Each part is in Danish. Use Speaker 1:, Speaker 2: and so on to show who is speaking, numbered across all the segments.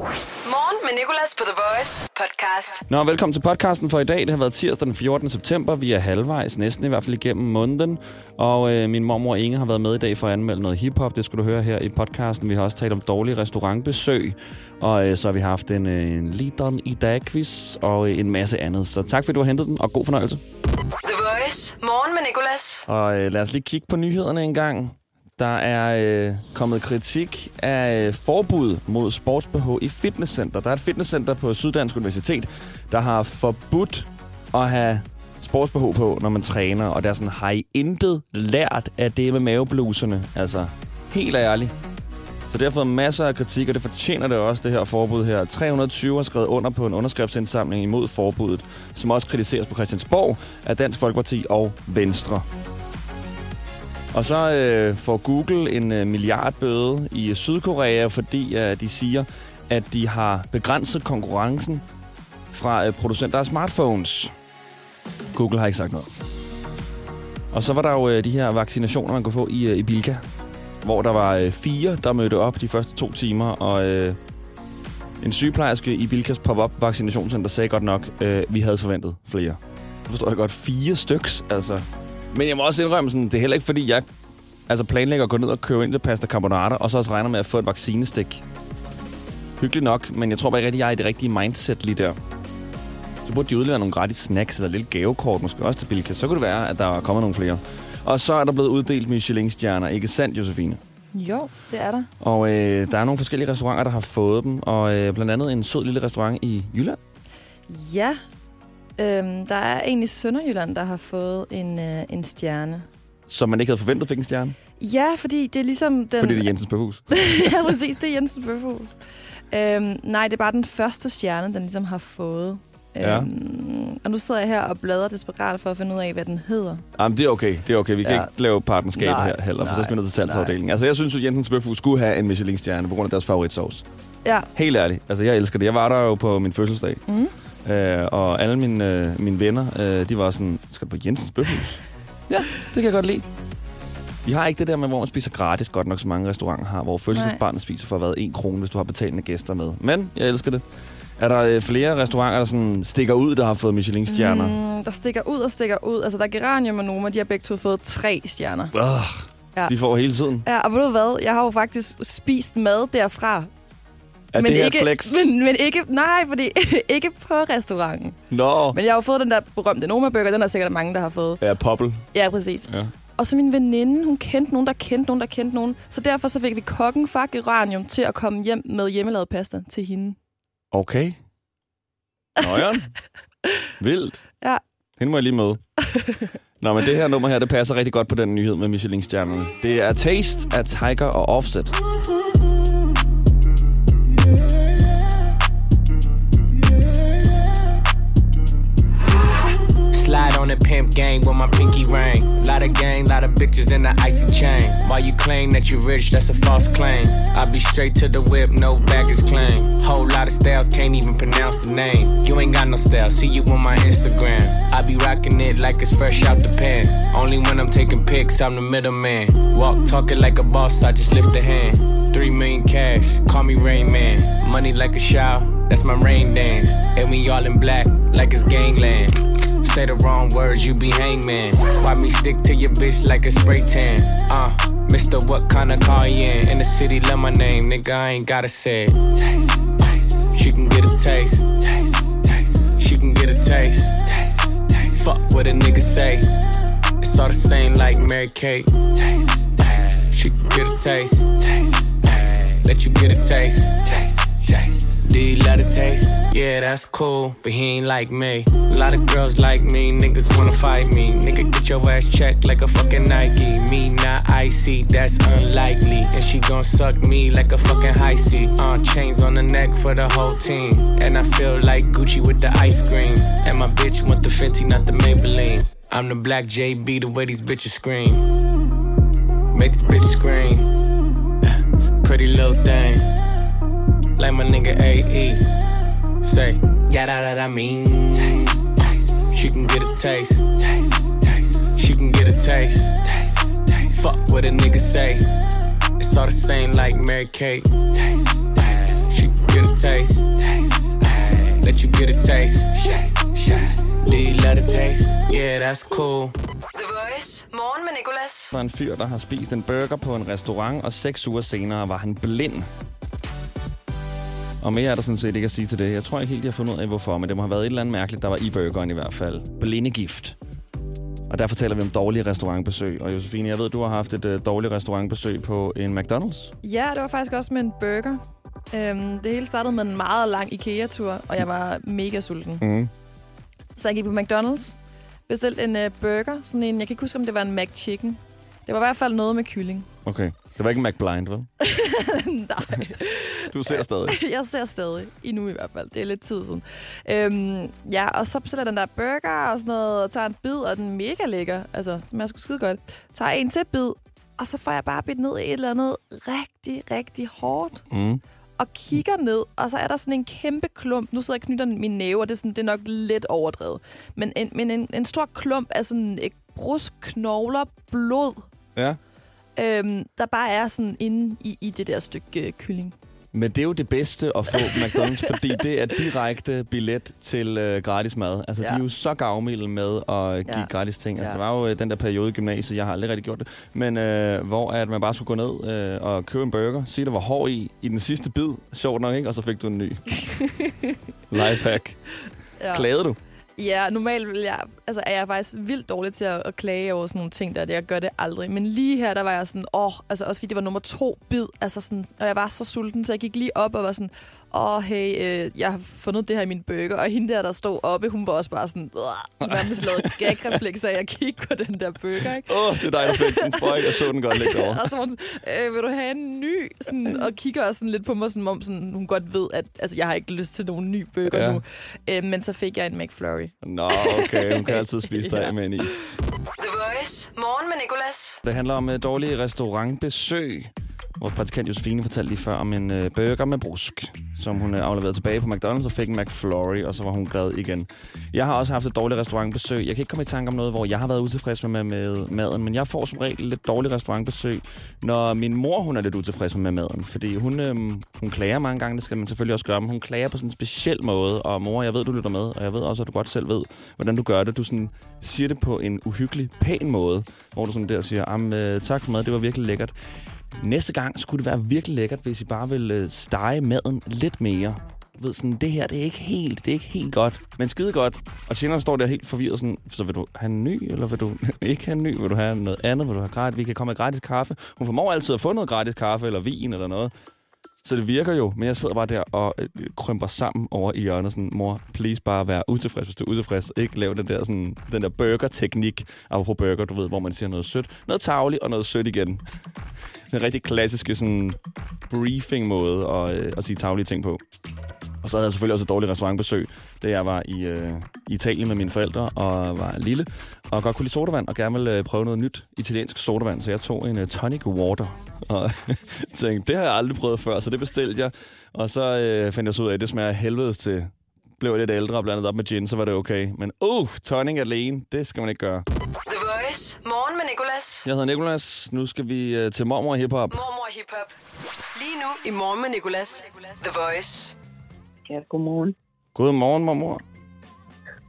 Speaker 1: Morgen med Nicolas på The Voice podcast.
Speaker 2: Nå, velkommen til podcasten for i dag. Det har været tirsdag den 14. september. Vi er halvvejs, næsten i hvert fald igennem måneden. Og øh, min mormor Inge har været med i dag for at anmelde noget hiphop. Det skulle du høre her i podcasten. Vi har også talt om dårlige restaurantbesøg. Og øh, så har vi haft en, øh, en Lideren i dag quiz og øh, en masse andet. Så tak fordi du har hentet den, og god fornøjelse.
Speaker 1: The Voice. Morgen med Nicolas.
Speaker 2: Og øh, lad os lige kigge på nyhederne en gang. Der er øh, kommet kritik af øh, forbud mod sportsbh i fitnesscenter. Der er et fitnesscenter på Syddansk Universitet, der har forbudt at have sportsbh på, når man træner. Og der er sådan, har I intet lært af det med mavebluserne? Altså, helt ærligt. Så det har fået masser af kritik, og det fortjener det også, det her forbud her. 320 har skrevet under på en underskriftsindsamling imod forbuddet, som også kritiseres på Christiansborg af Dansk Folkeparti og Venstre. Og så øh, får Google en øh, milliardbøde i øh, Sydkorea, fordi øh, de siger, at de har begrænset konkurrencen fra øh, producenter af smartphones. Google har ikke sagt noget. Og så var der jo øh, de her vaccinationer, man kunne få i, øh, i Bilka, hvor der var øh, fire, der mødte op de første to timer, og øh, en sygeplejerske i Bilkas pop-up vaccinationscenter sagde godt nok, øh, vi havde forventet flere. Forstår jeg godt, fire styks, altså. Men jeg må også indrømme, sådan, det er heller ikke fordi, jeg altså planlægger at gå ned og købe ind til pasta carbonara, og så også regner med at få et vaccinestik. Hyggeligt nok, men jeg tror bare ikke rigtig, jeg er i det rigtige mindset lige der. Så burde de udlevere nogle gratis snacks eller lille gavekort, måske også til Bilka. Så kunne det være, at der er kommet nogle flere. Og så er der blevet uddelt Michelin-stjerner. Ikke sandt, Josefine?
Speaker 3: Jo, det er der.
Speaker 2: Og øh, der er nogle forskellige restauranter, der har fået dem. Og øh, blandt andet en sød lille restaurant i Jylland.
Speaker 3: Ja, øhm, der er en i Sønderjylland, der har fået en, øh, en stjerne.
Speaker 2: Som man ikke havde forventet fik en stjerne.
Speaker 3: Ja, fordi det er ligesom den...
Speaker 2: Fordi det er Jensens Bøfhus.
Speaker 3: ja, præcis, det er Jensens Bøfhus. Øhm, nej, det er bare den første stjerne, den ligesom har fået.
Speaker 2: Ja.
Speaker 3: Øhm, og nu sidder jeg her og bladrer desperat for at finde ud af, hvad den hedder.
Speaker 2: Jamen, det er okay. Det er okay. Vi kan
Speaker 3: Ja.
Speaker 2: ikke lave partnerskab
Speaker 3: Nej,
Speaker 2: her heller, for så
Speaker 3: nej,
Speaker 2: skal vi ned til salgsafdelingen. Altså, jeg synes jo, Jensens Bøfhus skulle have en Michelin-stjerne på grund af deres favoritsovs.
Speaker 3: Ja.
Speaker 2: Helt ærligt. Altså, jeg elsker det. Jeg var der jo på min fødselsdag.
Speaker 3: Mm.
Speaker 2: Øh, og alle mine, øh, mine venner, øh, de var sådan, skal på Jensens Bøfhus? ja, det kan jeg godt lide. Vi har ikke det der med, hvor man spiser gratis, godt nok så mange restauranter har, hvor fødselsdagsbarnet spiser for hvad, en krone, hvis du har betalende gæster med. Men jeg elsker det. Er der øh, flere restauranter, der sådan stikker ud, der har fået Michelin-stjerner?
Speaker 3: Mm, der stikker ud og stikker ud. Altså, der er Geranium og Noma, de har begge to fået tre stjerner.
Speaker 2: Øh,
Speaker 3: Ja.
Speaker 2: De får hele tiden.
Speaker 3: Ja, og ved du hvad? Jeg har jo faktisk spist mad derfra.
Speaker 2: Er det her
Speaker 3: ikke,
Speaker 2: flex?
Speaker 3: Men, men ikke, nej, fordi ikke på restauranten.
Speaker 2: Nå.
Speaker 3: Men jeg har jo fået den der berømte Noma-burger, den er sikkert mange, der har fået.
Speaker 2: Ja, poppel.
Speaker 3: Ja, præcis.
Speaker 2: Ja.
Speaker 3: Og så min veninde, hun kendte nogen, der kendte nogen, der kendte nogen. Så derfor så fik vi kokken fra Geranium til at komme hjem med hjemmelavet pasta til hende.
Speaker 2: Okay. Nøjeren. Vildt.
Speaker 3: Ja.
Speaker 2: Hende må jeg lige møde. Nå, men det her nummer her, det passer rigtig godt på den nyhed med Michelin-stjernerne. Det er Taste af Tiger og Offset.
Speaker 4: Slide on the pimp gang with my pinky ring. Lot of gang, lot of bitches in the icy chain. While you claim that you rich, that's a false claim. I be straight to the whip, no baggage claim. Whole lot of styles, can't even pronounce the name. You ain't got no style, see you on my Instagram. I be rocking it like it's fresh out the pan. Only when I'm taking pics, I'm the middleman. Walk talking like a boss, I just lift a hand. Three million cash, call me Rain Man. Money like a shower, that's my rain dance. And we all in black, like it's gangland. Say the wrong words, you be hangman. Why me stick to your bitch like a spray tan? Uh, Mister, what kind of car you in? In the city, love my name, nigga, I ain't gotta say it. Taste, taste. She can get a taste. Taste, taste. She can get a taste. Taste, taste. Fuck what a nigga say. It's all the same like Mary Kate. Taste, taste. She can get a taste. Taste, taste. Let you get a taste. Taste, taste. Do you taste? Yeah, that's cool, but he ain't like me. A lot of girls like me, niggas wanna fight me. Nigga, get your ass checked like a fucking Nike. Me not icy, that's unlikely. And she gon' suck me like a fucking high C. Uh, chains on the neck for the whole team. And I feel like Gucci with the ice cream. And my bitch want the Fenty, not the Maybelline. I'm the black JB, the way these bitches scream. Make this bitch scream. Pretty little thing like my nigga AE. Say, yeah, that, that I mean. Taste, taste. She can get a taste. taste, taste. She can get a taste. taste, taste. Fuck what a nigga say. It's all the same like Mary Kate. Taste, taste. She can get a taste. face. Do you love the taste? Yeah, that's cool.
Speaker 1: The Voice. Morgen med Nicolas.
Speaker 2: Der er en fyr, der har spist en burger på en restaurant, og seks uger senere var han blind. Og mere er der sådan set ikke at sige til det. Jeg tror ikke helt, jeg har fundet ud af, hvorfor, men det må have været et eller andet mærkeligt, der var i burgeren i hvert fald. Blindegift. Og derfor taler vi om dårlige restaurantbesøg. Og Josefine, jeg ved, du har haft et uh, dårligt restaurantbesøg på en McDonald's.
Speaker 3: Ja, det var faktisk også med en burger. Øhm, det hele startede med en meget lang IKEA-tur, og jeg var mega sulten.
Speaker 2: Mm.
Speaker 3: Så jeg gik på McDonald's, bestilte en uh, burger, sådan en, jeg kan ikke huske, om det var en McChicken. Det var i hvert fald noget med kylling.
Speaker 2: Okay. Det var ikke en McBlind, vel?
Speaker 3: Nej,
Speaker 2: Du ser stadig.
Speaker 3: jeg ser stadig. Endnu i hvert fald. Det er lidt tid siden. Øhm, ja, og så bestiller den der burger og sådan noget, og tager en bid, og den er mega lækker. Altså, smager sgu skide godt. Tager en til bid, og så får jeg bare bidt ned i et eller andet rigtig, rigtig hårdt.
Speaker 2: Mm.
Speaker 3: og kigger ned, og så er der sådan en kæmpe klump. Nu sidder jeg og knytter min næve, og det er, sådan, det er nok lidt overdrevet. Men en, men en, en stor klump af sådan et brusk, knogler, blod,
Speaker 2: Ja.
Speaker 3: Øhm, der bare er sådan inde i, i det der stykke øh, kylling.
Speaker 2: Men det er jo det bedste at få McDonald's, fordi det er direkte billet til øh, gratis mad. Altså, ja. De er jo så gavmilde med at give. Ja. gratis ting. Altså,
Speaker 3: Ja.
Speaker 2: der var jo øh, den der periode i gymnasiet, jeg har aldrig rigtig gjort det, men øh, hvor at man bare skulle gå ned øh, og købe en burger, sige, der var hård i, i den sidste bid, sjovt nok, ikke? Og så fik du en ny. Lifehack.
Speaker 3: Ja.
Speaker 2: Klagede du?
Speaker 3: Ja, normalt vil jeg, altså er jeg faktisk vildt dårlig til at, at klage over sådan nogle ting der. Jeg gør det aldrig. Men lige her, der var jeg sådan, åh, altså også fordi det var nummer to bid. Altså sådan, og jeg var så sulten, så jeg gik lige op og var sådan, åh, hey, øh, jeg har fundet det her i min burger. Og hende der, der stod oppe, hun var også bare sådan, nærmest lavet gagreflekser af at kigge på den der burger, ikke?
Speaker 2: Åh, oh, det er dig, der fik den. Fuck, jeg så den godt lidt over.
Speaker 3: og så var hun sådan, øh, vil du have en ny? Sådan, og kigger også sådan lidt på mig, som om sådan, hun godt ved, at altså, jeg har ikke lyst til nogen ny burger
Speaker 2: Ja.
Speaker 3: nu. Øh, men så fik jeg en McFlurry.
Speaker 2: Nå, okay, hun kan altid spise dig
Speaker 3: Ja.
Speaker 2: af med en is.
Speaker 1: The Voice. Morgen med Nicolas.
Speaker 2: Det handler om uh, dårlige restaurantbesøg. Vores praktikant Josefine fortalte lige før om en øh, burger med brusk, som hun øh, afleverede tilbage på McDonald's og fik en McFlurry, og så var hun glad igen. Jeg har også haft et dårligt restaurantbesøg. Jeg kan ikke komme i tanke om noget, hvor jeg har været utilfreds med, med maden, men jeg får som regel lidt dårligt restaurantbesøg, når min mor hun er lidt utilfreds med maden. Fordi hun, øh, hun klager mange gange, det skal man selvfølgelig også gøre, men hun klager på sådan en speciel måde. Og mor, jeg ved, du lytter med, og jeg ved også, at du godt selv ved, hvordan du gør det. Du sådan siger det på en uhyggelig, pæn måde, hvor du sådan der siger, øh, tak for mad, det var virkelig lækkert. Næste gang skulle det være virkelig lækkert, hvis I bare ville øh, stege maden lidt mere. Du ved, sådan, det her, det er ikke helt, det er ikke helt godt, men skide godt. Og tjeneren står der helt forvirret sådan, så vil du have en ny, eller vil du ikke have en ny? Vil du have noget andet? Vil du have gratis? Vi kan komme med gratis kaffe. Hun formår altid at få noget gratis kaffe, eller vin, eller noget. Så det virker jo, men jeg sidder bare der og øh, krymper sammen over i hjørnet. Sådan, mor, please bare være utilfreds, hvis du er utilfreds. Ikke lave den der, sådan, den der burger-teknik, apropos burger, du ved, hvor man siger noget sødt. Noget tavligt og noget sødt igen. Den rigtig klassiske sådan, briefing-måde at, øh, at sige tavlige ting på. Og så havde jeg selvfølgelig også et dårligt restaurantbesøg, da jeg var i, øh, Italien med mine forældre og var lille. Og godt kunne lide sodavand og gerne ville øh, prøve noget nyt italiensk sodavand. Så jeg tog en øh, tonic water og tænkte, det har jeg aldrig prøvet før, så det bestilte jeg. Og så øh, fandt jeg så ud af, at det smager helvedes til. Blev jeg lidt ældre og blandet op med gin, så var det okay. Men uh, tonic alene, det skal man ikke gøre.
Speaker 1: The Voice. Morgen med Nicolas.
Speaker 2: Jeg hedder Nikolas. Nu skal vi øh, til mormor hiphop.
Speaker 1: Mormor Hip Hop. Lige nu i Morgen med Nicolas. The Voice.
Speaker 5: Ja, godmorgen.
Speaker 2: Godmorgen, mormor.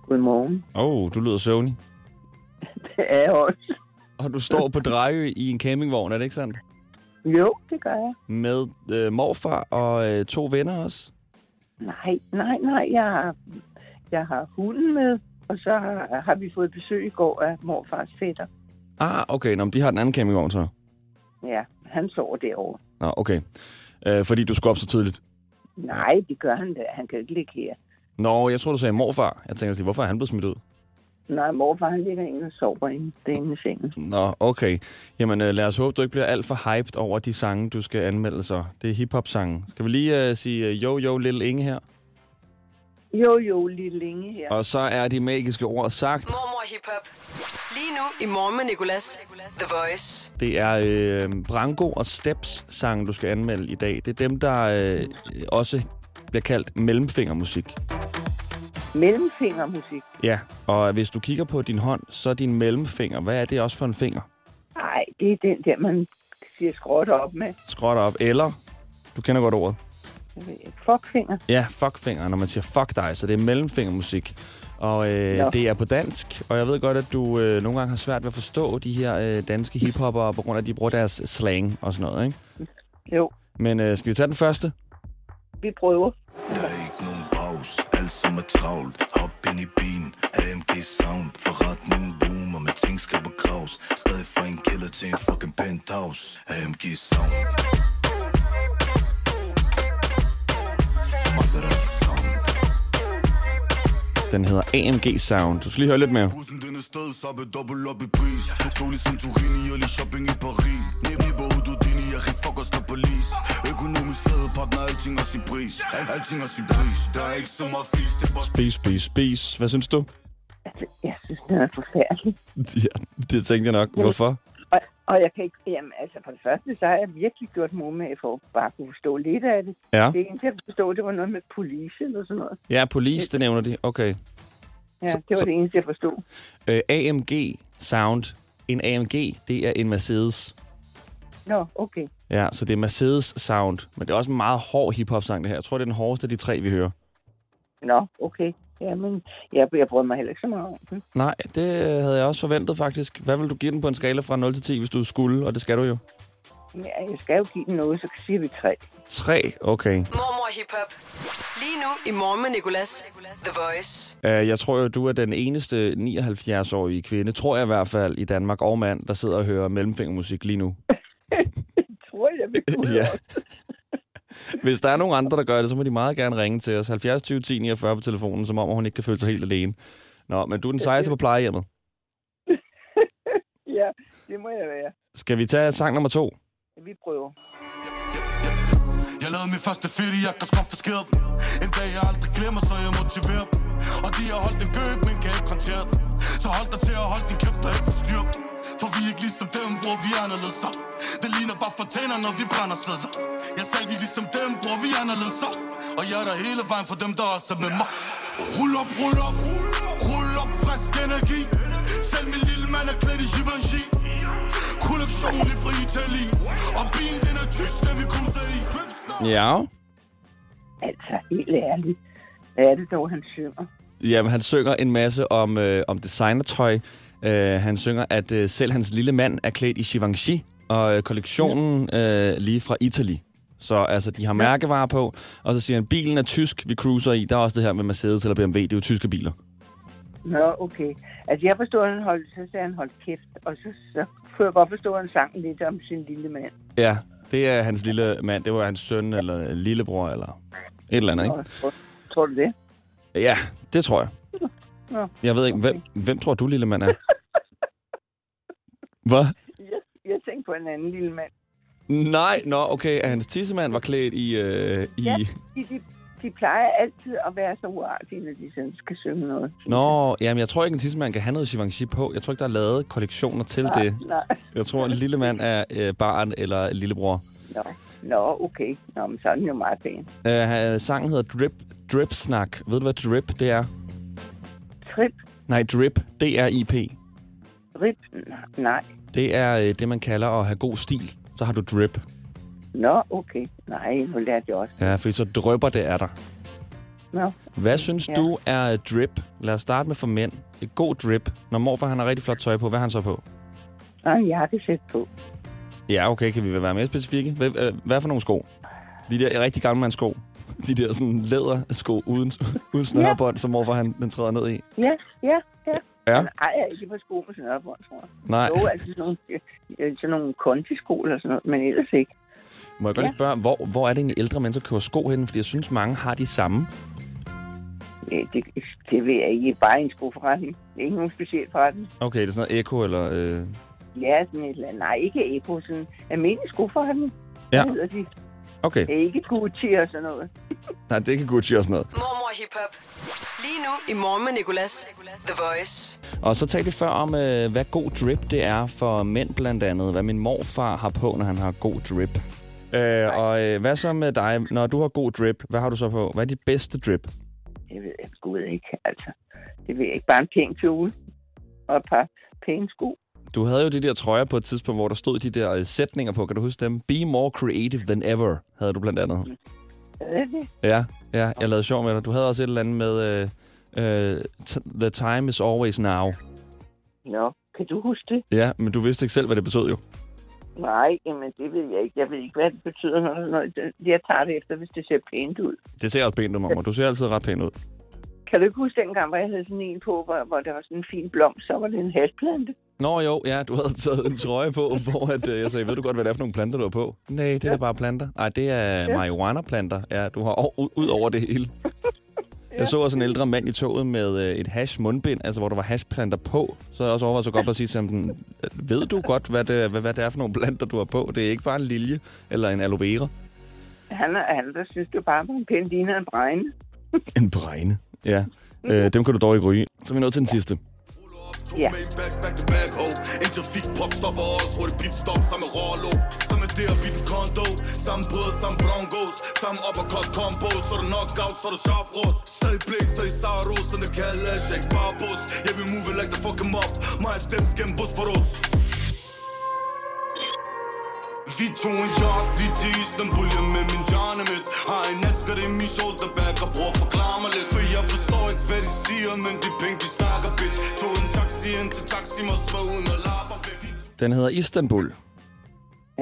Speaker 5: Godmorgen.
Speaker 2: Åh, oh, du lyder søvnig.
Speaker 5: Det er jeg også.
Speaker 2: Og du står på Drejø i en campingvogn, er det ikke sandt?
Speaker 5: Jo, det gør jeg.
Speaker 2: Med øh, morfar og øh, to venner også.
Speaker 5: Nej, nej, nej. Jeg har, jeg har hunden med, og så har, har vi fået besøg i går af morfars fætter.
Speaker 2: Ah, okay. Nå, men de har den anden campingvogn så.
Speaker 5: Ja, han sover derovre.
Speaker 2: Nå, okay. Øh, fordi du skulle op så tidligt.
Speaker 5: Nej, det gør han da. Han kan ikke ligge her.
Speaker 2: Nå, jeg tror du sagde morfar. Jeg tænker, hvorfor er han blevet smidt ud?
Speaker 5: Nej, morfar han ligger inde og sover inde, i sengen.
Speaker 2: Nå, okay. Jamen, øh, lad os håbe, du ikke bliver alt for hyped over de sange, du skal anmelde så. Det er hiphop-sange. Skal vi lige øh, sige øh, jo, jo, lille Inge her?
Speaker 5: Jo, jo, lige længe her.
Speaker 2: Og så er de magiske ord sagt.
Speaker 1: Mormor Hip Hop. Lige nu i Morgen med Nicolas. The Voice.
Speaker 2: Det er øh, Branko og Steps sang, du skal anmelde i dag. Det er dem, der øh, også bliver kaldt mellemfingermusik.
Speaker 5: Mellemfingermusik.
Speaker 2: Ja, og hvis du kigger på din hånd, så er din mellemfinger. Hvad er det også for en finger?
Speaker 5: Nej, det er den der, man siger skråt op med.
Speaker 2: Skråt op. Eller, du kender godt ordet.
Speaker 5: Fuckfinger.
Speaker 2: Ja, fuckfinger, når man siger fuck dig, så det er mellemfingermusik. Og øh,
Speaker 5: Nå.
Speaker 2: det er på dansk, og jeg ved godt, at du øh, nogle gange har svært ved at forstå de her øh, danske hiphopper, på grund af, at de bruger deres slang og sådan noget, ikke?
Speaker 5: Jo,
Speaker 2: Men øh, skal vi tage den første?
Speaker 5: vi prøver.
Speaker 6: Der er ikke nogen pause, alt som er travlt. Hop ind i bilen, AMG sound. Forretningen boomer, men ting skal begraves. Stadig fra en kælder til en fucking penthouse. AMG sound. Maserati sound.
Speaker 2: Den hedder AMG Sound. Du skal lige høre lidt mere.
Speaker 6: Bussen den er stadig sappe dobbelt op i pris. Sol i Santorini og lige shopping i Paris jeg kan fuck os der på lis Økonomisk fede partner, alting også i pris Alting også i pris, der er ikke så meget fis Det er bare
Speaker 2: Spis, spis, spis. Hvad synes du?
Speaker 5: Altså, jeg synes, den er forfærdelig.
Speaker 2: Ja, det tænkte jeg nok. Hvorfor?
Speaker 5: Og, og jeg kan ikke... Jamen, altså, for det første, så har jeg virkelig gjort mig med for at bare kunne forstå lidt af det.
Speaker 2: Ja.
Speaker 5: Det eneste, jeg kunne forstå, det var noget med police eller sådan noget.
Speaker 2: Ja, police, det nævner de. Okay.
Speaker 5: Ja,
Speaker 2: Så-
Speaker 5: det var
Speaker 2: så-
Speaker 5: det eneste, jeg forstod.
Speaker 2: Øh, AMG Sound. En AMG, det er en Mercedes.
Speaker 5: Nå, okay.
Speaker 2: Ja, så det er Mercedes Sound. Men det er også en meget hård hiphop-sang, det her. Jeg tror, det er den hårdeste af de tre, vi hører.
Speaker 5: Nå, okay. Jamen, jeg, jeg brød mig heller ikke så meget om den.
Speaker 2: Nej, det havde jeg også forventet faktisk. Hvad vil du give den på en skala fra 0 til 10, hvis du skulle? Og det skal du jo.
Speaker 5: Ja, jeg skal jo give den noget, så siger vi tre.
Speaker 2: 3, okay.
Speaker 1: Mormor Hip Hop. Lige nu i morgen med Nicolas. The Voice.
Speaker 2: Uh, jeg tror jo, du er den eneste 79-årige kvinde, tror jeg i hvert fald, i Danmark og mand, der sidder og hører mellemfingermusik lige nu.
Speaker 5: Tror jeg, vi kunne
Speaker 2: ja. Hvis der er nogen andre, der gør det, så må de meget gerne ringe til os. 70 20 10 49 på telefonen, som om hun ikke kan føle sig helt alene. Nå, men du er den sejeste på plejehjemmet.
Speaker 5: Ja, det må jeg være.
Speaker 2: Skal vi tage sang nummer to?
Speaker 5: Vi prøver.
Speaker 6: Jeg lavede min første fedt, jeg kan skonfiskere dem En dag jeg aldrig glemmer, så jeg motiverer dem Og de har holdt en køb, men kan ikke håndtere den Så hold dig til at holde din kæft og ikke forstyr dem For vi er ikke ligesom dem, bror, vi er anderledes Det ligner bare fontæner, når vi brænder sædler Jeg selv vi er ligesom dem, bror, vi er anderledes så Og jeg er der hele vejen for dem, der også er med mig Rul op, rul op, rul op, frisk energi Selv min lille mand er klædt i Givenchy Kollektion i fri Italien Og bilen den er tysk, den vi krydser i
Speaker 2: Ja.
Speaker 5: Altså, helt ærligt. Hvad er det dog, han synger?
Speaker 2: Jamen, han synger en masse om, øh, om designertøj. Øh, han synger, at øh, selv hans lille mand er klædt i Givenchy, og øh, kollektionen øh, lige fra Italy. Så altså, de har mærkevarer på, og så siger han, bilen er tysk, vi cruiser i. Der er også det her med Mercedes eller BMW, det er jo tyske biler.
Speaker 5: Nå, okay. Altså, jeg forstod, at han holdt, så sagde han holdt kæft, og så, så kunne jeg godt forstå, at han sang lidt om sin lille mand.
Speaker 2: Ja, det er hans lille mand. Det var hans søn eller lillebror eller et eller andet, ikke?
Speaker 5: Nå, tror, tror du det?
Speaker 2: Ja, det tror jeg.
Speaker 5: Nå,
Speaker 2: Jeg ved ikke, hvem, hvem tror du, lille mand er? Hvad?
Speaker 5: Jeg, tænkte på en anden lille mand.
Speaker 2: Nej, nå, okay, at hans tissemand var klædt i... Øh, i...
Speaker 5: Ja. De, de, de plejer altid at være så uartige, når de sådan skal synge noget.
Speaker 2: Nå, jamen jeg tror ikke, en tissemand kan have noget Givenchy på. Jeg tror ikke, der er lavet kollektioner til
Speaker 5: Nej,
Speaker 2: det.
Speaker 5: nej.
Speaker 2: Jeg tror, en lille mand er øh, barn eller lillebror.
Speaker 5: Nå, Nå okay. Nå, men så er den jo meget pæn.
Speaker 2: Øh, sangen hedder Drip, Drip Snak. Ved du, hvad drip det er?
Speaker 5: Trip,
Speaker 2: Nej, drip, D-R-I-P.
Speaker 5: Rip, nej.
Speaker 2: Det er øh, det, man kalder at have god stil. Så har du drip.
Speaker 5: Nå, okay. Nej, nu lærte jeg også.
Speaker 2: Ja, fordi så drøber det af dig.
Speaker 5: Nå,
Speaker 2: Hvad synes
Speaker 5: Ja.
Speaker 2: du er drip? Lad os starte med for mænd. Et god drip. Når morfar han har rigtig flot tøj på, hvad har han så på?
Speaker 5: Nå, en jakkesæt på.
Speaker 2: Ja, okay, kan vi være mere specifikke? Hvad, øh, hvad for nogle sko? De der rigtig gamle mands sko. De der sådan lædersko uden, uden snørebånd, som morfar han, den træder ned i.
Speaker 5: Ja, ja, ja.
Speaker 2: Ja,
Speaker 5: Han ejer ikke på sko med snørbånd, tror jeg.
Speaker 2: nej.
Speaker 5: Jo, altså sådan nogle, øh, sådan nogle kondisko eller sådan noget, men ellers ikke.
Speaker 2: Må jeg godt lige spørge, hvor, hvor er det egentlig ældre mennesker køber sko henne? Fordi jeg synes, mange har de samme.
Speaker 5: Ja, det, det ved jeg ikke. Bare en skoforretning. Det er ikke nogen speciel forretning.
Speaker 2: Okay, det er sådan noget Eko eller... Øh...
Speaker 5: Ja, sådan et eller andet. Nej, ikke Eko, sådan almindelig skoforretning.
Speaker 2: Ja.
Speaker 5: Hvad hedder de?
Speaker 2: Okay,
Speaker 5: Det er ikke Gucci og sådan noget.
Speaker 2: nej, det kan Gucci og sådan noget.
Speaker 1: Mormor Hip Hop. Lige nu i morgen med Nicolas. The Voice.
Speaker 2: Og så talte vi før om, øh, hvad god drip det er for mænd blandt andet. Hvad min morfar har på, når han har god drip. Øh, og øh, hvad så med dig? Når du har god drip, hvad har du så på? Hvad er dit bedste drip?
Speaker 5: Det ved jeg sgu ikke, altså. Det ved jeg ikke. Bare en pæn kjole og et par pæne sko.
Speaker 2: Du havde jo de der trøjer på et tidspunkt, hvor der stod de der øh, sætninger på. Kan du huske dem? Be more creative than ever, havde du blandt andet.
Speaker 5: Det?
Speaker 2: Ja, ja, jeg lavede sjov med dig. Du havde også et eller andet med uh, uh, The time is always now.
Speaker 5: Nå, kan du huske det?
Speaker 2: Ja, men du vidste ikke selv, hvad det betød jo.
Speaker 5: Nej, jamen det ved jeg ikke. Jeg ved ikke, hvad det betyder. Når, når jeg tager det efter, hvis det ser pænt ud.
Speaker 2: Det ser også pænt ud, mamma. Du ser altid ret pæn ud.
Speaker 5: Kan du ikke huske dengang, hvor jeg havde sådan en på, hvor, hvor der var sådan en fin blomst, så var det en hashplante?
Speaker 2: Nå jo, ja, du havde taget en trøje på, hvor at, øh, jeg sagde, ved du godt, hvad det er for nogle planter, du har på? Nej, det er ja. da bare planter. Nej, det er ja. marihuana-planter. Ja, du har o- ud, over det hele. Jeg så også en ældre mand i toget med øh, et hash mundbind, altså hvor der var hashplanter på. Så jeg også overvejet så godt at sige til ham, den, ved du godt, hvad det, hvad, hvad det er for nogle planter, du har på? Det er ikke bare en lilje eller en aloe vera.
Speaker 5: Han, han der synes du bare, en pæn ligner en bregne.
Speaker 2: En bregne. Ja, øh, dem kan du dog ikke ryge. Så er vi nået til den sidste.
Speaker 5: Ja.
Speaker 6: Back to back. En trafik pop stopper os, hurtigt pit stop, samme Rollo. Samme der, vi den kondo. Samme brød, samme. Samme uppercut combo, så er du knockout, så er sharp. Stadig blæster i Saros, den der kalder shake barbus. Jeg vil move like the fucking em. Mig stem bus for os. Vi tog en yacht lige til Istanbul, jeg med min Janemit Har en asker i min shoulderbag og bror forklare mig lidt For jeg forstår ikke, hvad de siger, men de penge, de snakker, bitch Tog en taxi ind til taxi, mig svær uden at lapper
Speaker 2: Den hedder Istanbul.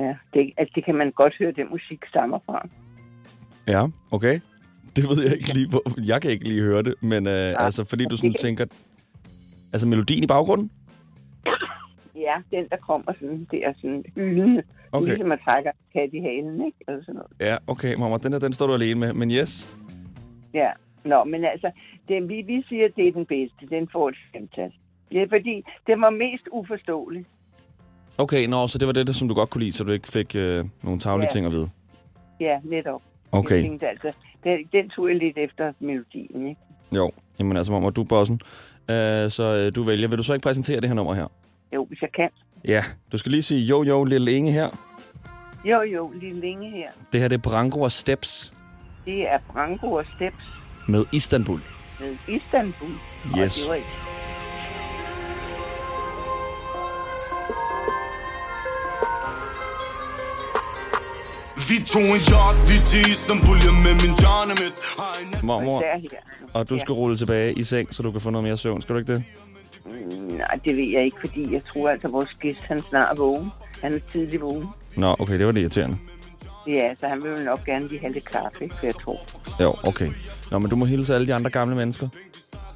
Speaker 5: Ja, det, altså, det kan man godt høre, den musik stammer fra.
Speaker 2: Ja, okay. Det ved jeg ikke lige, hvor... Jeg kan ikke lige høre det, men øh, altså, fordi du sådan tænker... Altså, melodien i baggrunden?
Speaker 5: Ja, den der kommer sådan, det er sådan ydende.
Speaker 2: Okay.
Speaker 5: Ligesom man trækker kat i halen, ikke? Eller sådan noget.
Speaker 2: Ja, okay, mamma, den her, den står du alene med. Men yes,
Speaker 5: Ja. Nå, men altså, den, vi, vi siger, at det er den bedste. Den får et femtal. Ja, fordi den var mest uforståelig.
Speaker 2: Okay, nå, så det var det, som du godt kunne lide, så du ikke fik øh, nogle taglige
Speaker 5: Ja.
Speaker 2: ting at vide.
Speaker 5: Ja, netop.
Speaker 2: Okay,
Speaker 5: Jeg tænkte, altså, den, den tog jeg lidt efter melodien, ikke?
Speaker 2: jo. Jamen altså, mamma, du er bossen. Øh, så øh, du vælger. Vil du så ikke præsentere det her nummer her?
Speaker 5: Jo, hvis jeg kan.
Speaker 2: Ja, du skal lige sige, jo, jo, lille Inge her.
Speaker 5: Jo, jo, lige længe her.
Speaker 2: Det her, det er Branko og Steps
Speaker 5: Det er Branko og Steps
Speaker 2: med Istanbul.
Speaker 5: med Istanbul.
Speaker 2: Yes.
Speaker 5: Og det var
Speaker 6: Vi tog en yacht lige til Istanbul, jeg med min Janemit Har en asker
Speaker 2: Mormor, og du skal rulle tilbage i seng, så du kan få noget mere søvn. Skal du ikke det?
Speaker 5: Mm, Nej, det ved jeg ikke, fordi jeg tror altså, at vores gæst, han snart er vågen. Han er tidlig vågen.
Speaker 2: Nå, okay, det var det irriterende.
Speaker 5: Ja, så han vil jo nok gerne lige have lidt kaffe, ikke? Jeg tror.
Speaker 2: Jo, okay. Nå, men du må hilse alle de andre gamle mennesker.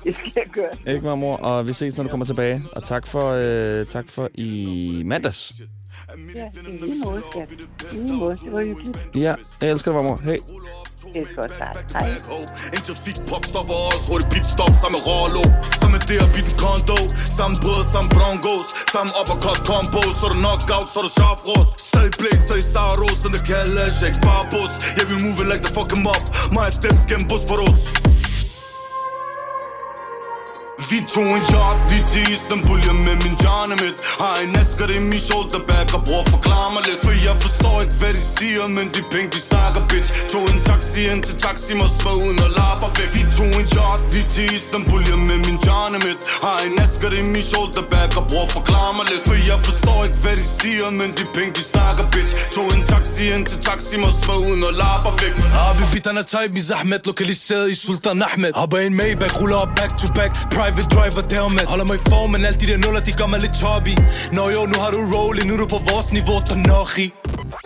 Speaker 5: Det skal jeg gøre.
Speaker 2: Ikke, mormor? Og vi ses, når du kommer tilbage. Og tak for, øh, tak for i mandags.
Speaker 5: Ja, i lige måde, skat. I lige måde, det var hyggeligt.
Speaker 2: Ja, jeg elsker dig, mormor. Hey.
Speaker 5: Det er godt dig. Hej.
Speaker 6: trafik pop stopper os, hurtigt pit stop, samme Rollo. Samme der, vi den kondo. Samme brød, samme broncos. Samme uppercut combo, så er du knockout, så er du sharp ros. Stadig blæster i Saros, den der kalder shake barbus. Jeg vil move like the fuck em up. Mig stem skæm bus for os. Vi tog en shot lige til Istanbul Jeg med min jarne midt Har en asker i min shoulderback Og bror forklar mig lidt. For jeg forstår ikke hvad de siger Men de penge de snakker bitch. Tog en taxi ind til taxi Må svær uden og lapper væk. Vi tog en shot lige til Istanbul Jeg med min jarne midt Har en asker i min shoulderback Og bror forklar mig lidt. For jeg forstår ikke hvad de siger Men de penge de snakker bitch. Tog en taxi ind til taxi Må svær uden og lapper væk.
Speaker 7: Habibi, den type i Lokaliseret i Sultan Ahmed. Hopper en Maybach Ruller op back to back Private driver dermed Holder mig i form, men alle de der nuller, de gør mig lidt choppy Nå jo, nu har du rolling, nu er du på vores niveau, der nok i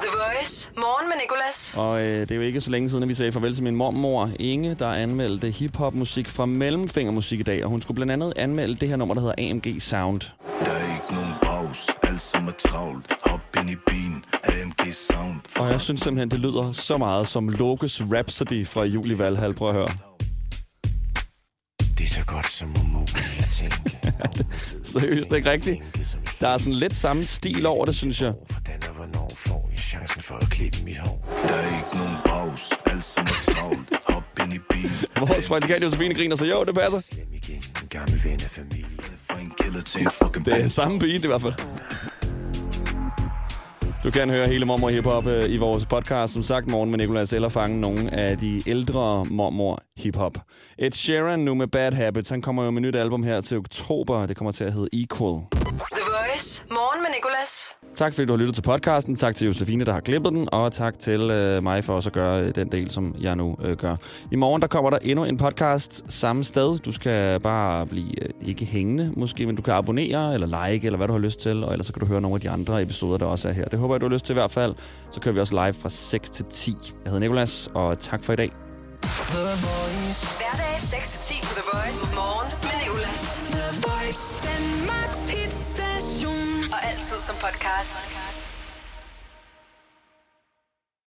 Speaker 1: The Voice. Morgen med Nicolas.
Speaker 2: Og øh, det er jo ikke så længe siden, at vi sagde farvel til min mormor Inge, der anmeldte hiphop-musik fra Mellemfingermusik i dag. Og hun skulle blandt andet anmelde det her nummer, der hedder AMG Sound.
Speaker 8: Der er ikke nogen pause, alt som er travlt Hop ind i bilen, AMG Sound
Speaker 2: Og jeg synes simpelthen, det lyder så meget som Lokes Rhapsody fra Juli Valhall. Prøv at høre.
Speaker 8: Det så godt som umuligt at tænke
Speaker 2: Seriøst, det er ikke rigtigt. Der er sådan lidt samme stil over det, synes jeg.
Speaker 8: Hvordan og hvornår får jeg chancen for at klippe mit hår Der er ikke nogen pause, alt som er travlt Hop ind i bilen,
Speaker 2: Vores praktikant Josefine griner, så jo, det passer.
Speaker 8: hjem igen En gammel ven af familie Fra en killer til en fucking
Speaker 2: Det er samme beat i hvert fald. Du kan høre hele Mormor Hiphop øh, i vores podcast, som sagt, morgen med Nicolas, eller fange nogle af de ældre Mormor Hiphop. Ed Sheeran nu med Bad Habits, han kommer jo med nyt album her til oktober, det kommer til at hedde Equal.
Speaker 1: Voice. Morgen med Nicolas.
Speaker 2: Tak fordi du har lyttet til podcasten. Tak til Josefine, der har klippet den. Og tak til øh, mig for også at gøre øh, den del, som jeg nu øh, gør. I morgen der kommer der endnu en podcast samme sted. Du skal bare blive øh, ikke hængende måske, men du kan abonnere eller like, eller hvad du har lyst til. Og ellers så kan du høre nogle af de andre episoder, der også er her. Det håber jeg, du har lyst til i hvert fald. Så kører vi også live fra 6 til 10. Jeg hedder Nikolas, og tak for i dag.
Speaker 1: Hverdag 6-10 på The Voice. Morgen med Nicolas.
Speaker 9: The Voice. Danmarks hitstation.
Speaker 1: Og altid som podcast.